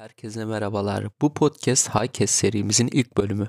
Herkese merhabalar. Bu podcast Highcast serimizin ilk bölümü.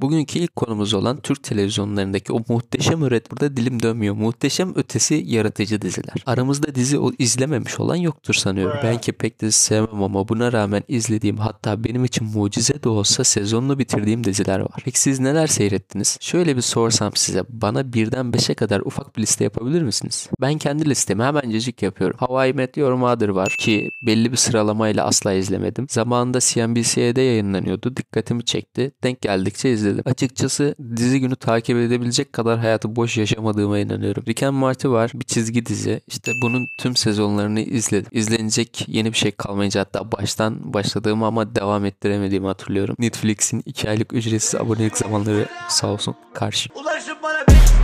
Bugünkü ilk konumuz olan Türk televizyonlarındaki o muhteşem üret burada dilim dönmüyor. Muhteşem ötesi yaratıcı diziler. Aramızda dizi izlememiş olan yoktur sanıyorum. Ben ki pek dizi sevmem ama buna rağmen izlediğim hatta benim için mucize de olsa sezonunu bitirdiğim diziler var. Peki siz neler seyrettiniz? Şöyle bir sorsam size bana birden beşe kadar ufak bir liste yapabilir misiniz? Ben kendi listemi hemencecik yapıyorum. Hawaii Meteor Mother var ki belli bir sıralamayla asla izlemedim. Zamanında CNBC'de yayınlanıyordu. Dikkatimi çekti. Denk geldikçe izledim. Açıkçası dizi günü takip edebilecek kadar hayatı boş yaşamadığıma inanıyorum. Rick and Morty var. Bir çizgi dizi. İşte bunun tüm sezonlarını izledim. İzlenecek yeni bir şey kalmayınca hatta baştan başladığımı ama devam ettiremediğimi hatırlıyorum. Netflix'in 2 aylık ücretsiz abonelik zamanları sağ olsun karşı. Ulaşın bana 5 minik, 5 minik.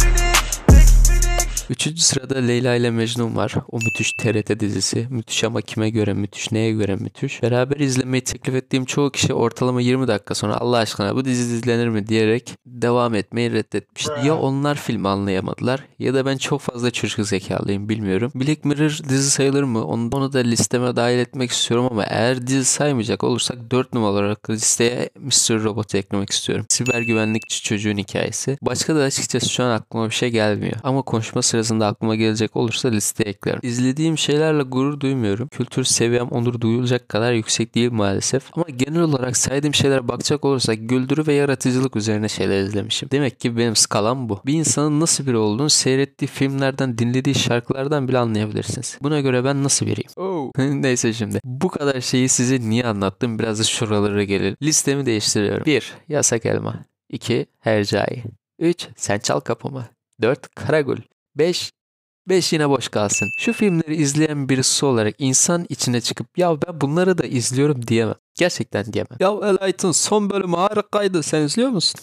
Üçüncü sırada Leyla ile Mecnun var. O müthiş TRT dizisi. Müthiş ama kime göre müthiş, neye göre müthiş. Beraber izlemeyi teklif ettiğim çoğu kişi ortalama 20 dakika sonra Allah aşkına bu dizi izlenir mi diyerek devam etmeyi reddetmişti. Ya onlar film anlayamadılar ya da ben çok fazla çocuk zekalıyım bilmiyorum. Black Mirror dizi sayılır mı? Onu, onu da listeme dahil etmek istiyorum ama eğer dizi saymayacak olursak 4 numara olarak listeye Mr. Robot'u eklemek istiyorum. Siber güvenlikçi çocuğun hikayesi. Başka da açıkçası şu an aklıma bir şey gelmiyor. Ama konuşma sırasında aklıma gelecek olursa listeye eklerim. İzlediğim şeylerle gurur duymuyorum. Kültür seviyem onur duyulacak kadar yüksek değil maalesef. Ama genel olarak saydığım şeylere bakacak olursak güldürü ve yaratıcılık üzerine şeyler izlemişim. Demek ki benim skalam bu. Bir insanın nasıl biri olduğunu seyrettiği filmlerden, dinlediği şarkılardan bile anlayabilirsiniz. Buna göre ben nasıl biriyim? Neyse şimdi. Bu kadar şeyi size niye anlattım? Biraz da şuralara gelelim. Listemi değiştiriyorum. 1. Yasak elma. 2. Hercai. 3. Sen çal kapımı. 4. Karagül. 5. 5 yine boş kalsın. Şu filmleri izleyen birisi olarak insan içine çıkıp ya ben bunları da izliyorum diyemem. Gerçekten diyemem. Ya Elight'ın son bölümü harikaydı. Sen izliyor musun?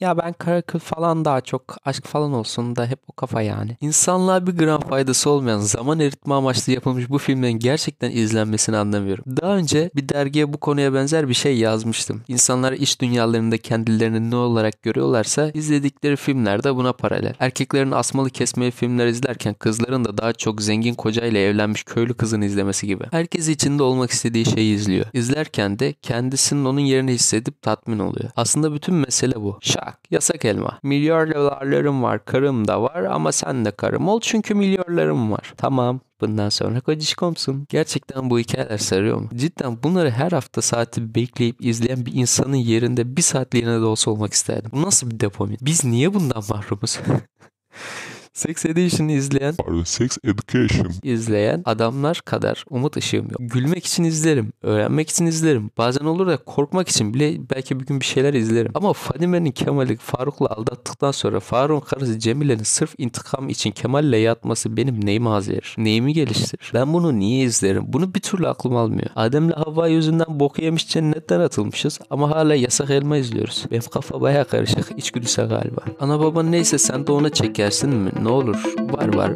Ya ben Karakül falan daha çok aşk falan olsun da hep o kafa yani. İnsanlığa bir gram faydası olmayan zaman eritme amaçlı yapılmış bu filmlerin gerçekten izlenmesini anlamıyorum. Daha önce bir dergiye bu konuya benzer bir şey yazmıştım. İnsanlar iş dünyalarında kendilerini ne olarak görüyorlarsa izledikleri filmler de buna paralel. Erkeklerin asmalı kesmeli filmler izlerken kızların da daha çok zengin kocayla evlenmiş köylü kızını izlemesi gibi. Herkes içinde olmak istediği şeyi izliyor. İzlerken de kendisinin onun yerini hissedip tatmin oluyor. Aslında bütün mesele bu. Şak, yasak elma. Milyar dolarlarım var, karım da var ama sen de karım ol çünkü milyarlarım var. Tamam, Bundan sonra kocişkomsun. Gerçekten bu hikayeler sarıyor mu? Cidden bunları her hafta saati bekleyip izleyen bir insanın yerinde bir saatliğine de olsa olmak isterdim. Bu nasıl bir dopamin? Biz niye bundan mahrumuz? Sex Education'ı izleyen Pardon, Sex Education. izleyen adamlar kadar umut ışığım yok. Gülmek için izlerim, öğrenmek için izlerim. Bazen olur da korkmak için bile belki bir gün bir şeyler izlerim. Ama Fadime'nin Kemal'i Faruk'la aldattıktan sonra Faruk'un karısı Cemile'nin sırf intikam için Kemal'le yatması benim neyimi haz verir? Neyimi geliştirir? Ben bunu niye izlerim? Bunu bir türlü aklım almıyor. Adem'le Havva yüzünden bok yemiş cennetten atılmışız ama hala yasak elma izliyoruz. Benim kafa baya karışık. İçgüdüsel galiba. Ana baban neyse sen de ona çekersin mi? Ne olur? Var var.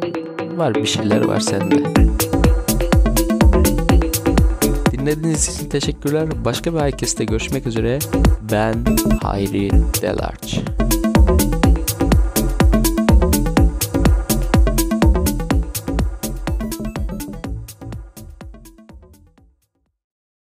Var bir şeyler var sende. Dinlediğiniz için teşekkürler. Başka bir herkeste görüşmek üzere. Ben Hayri Delarç.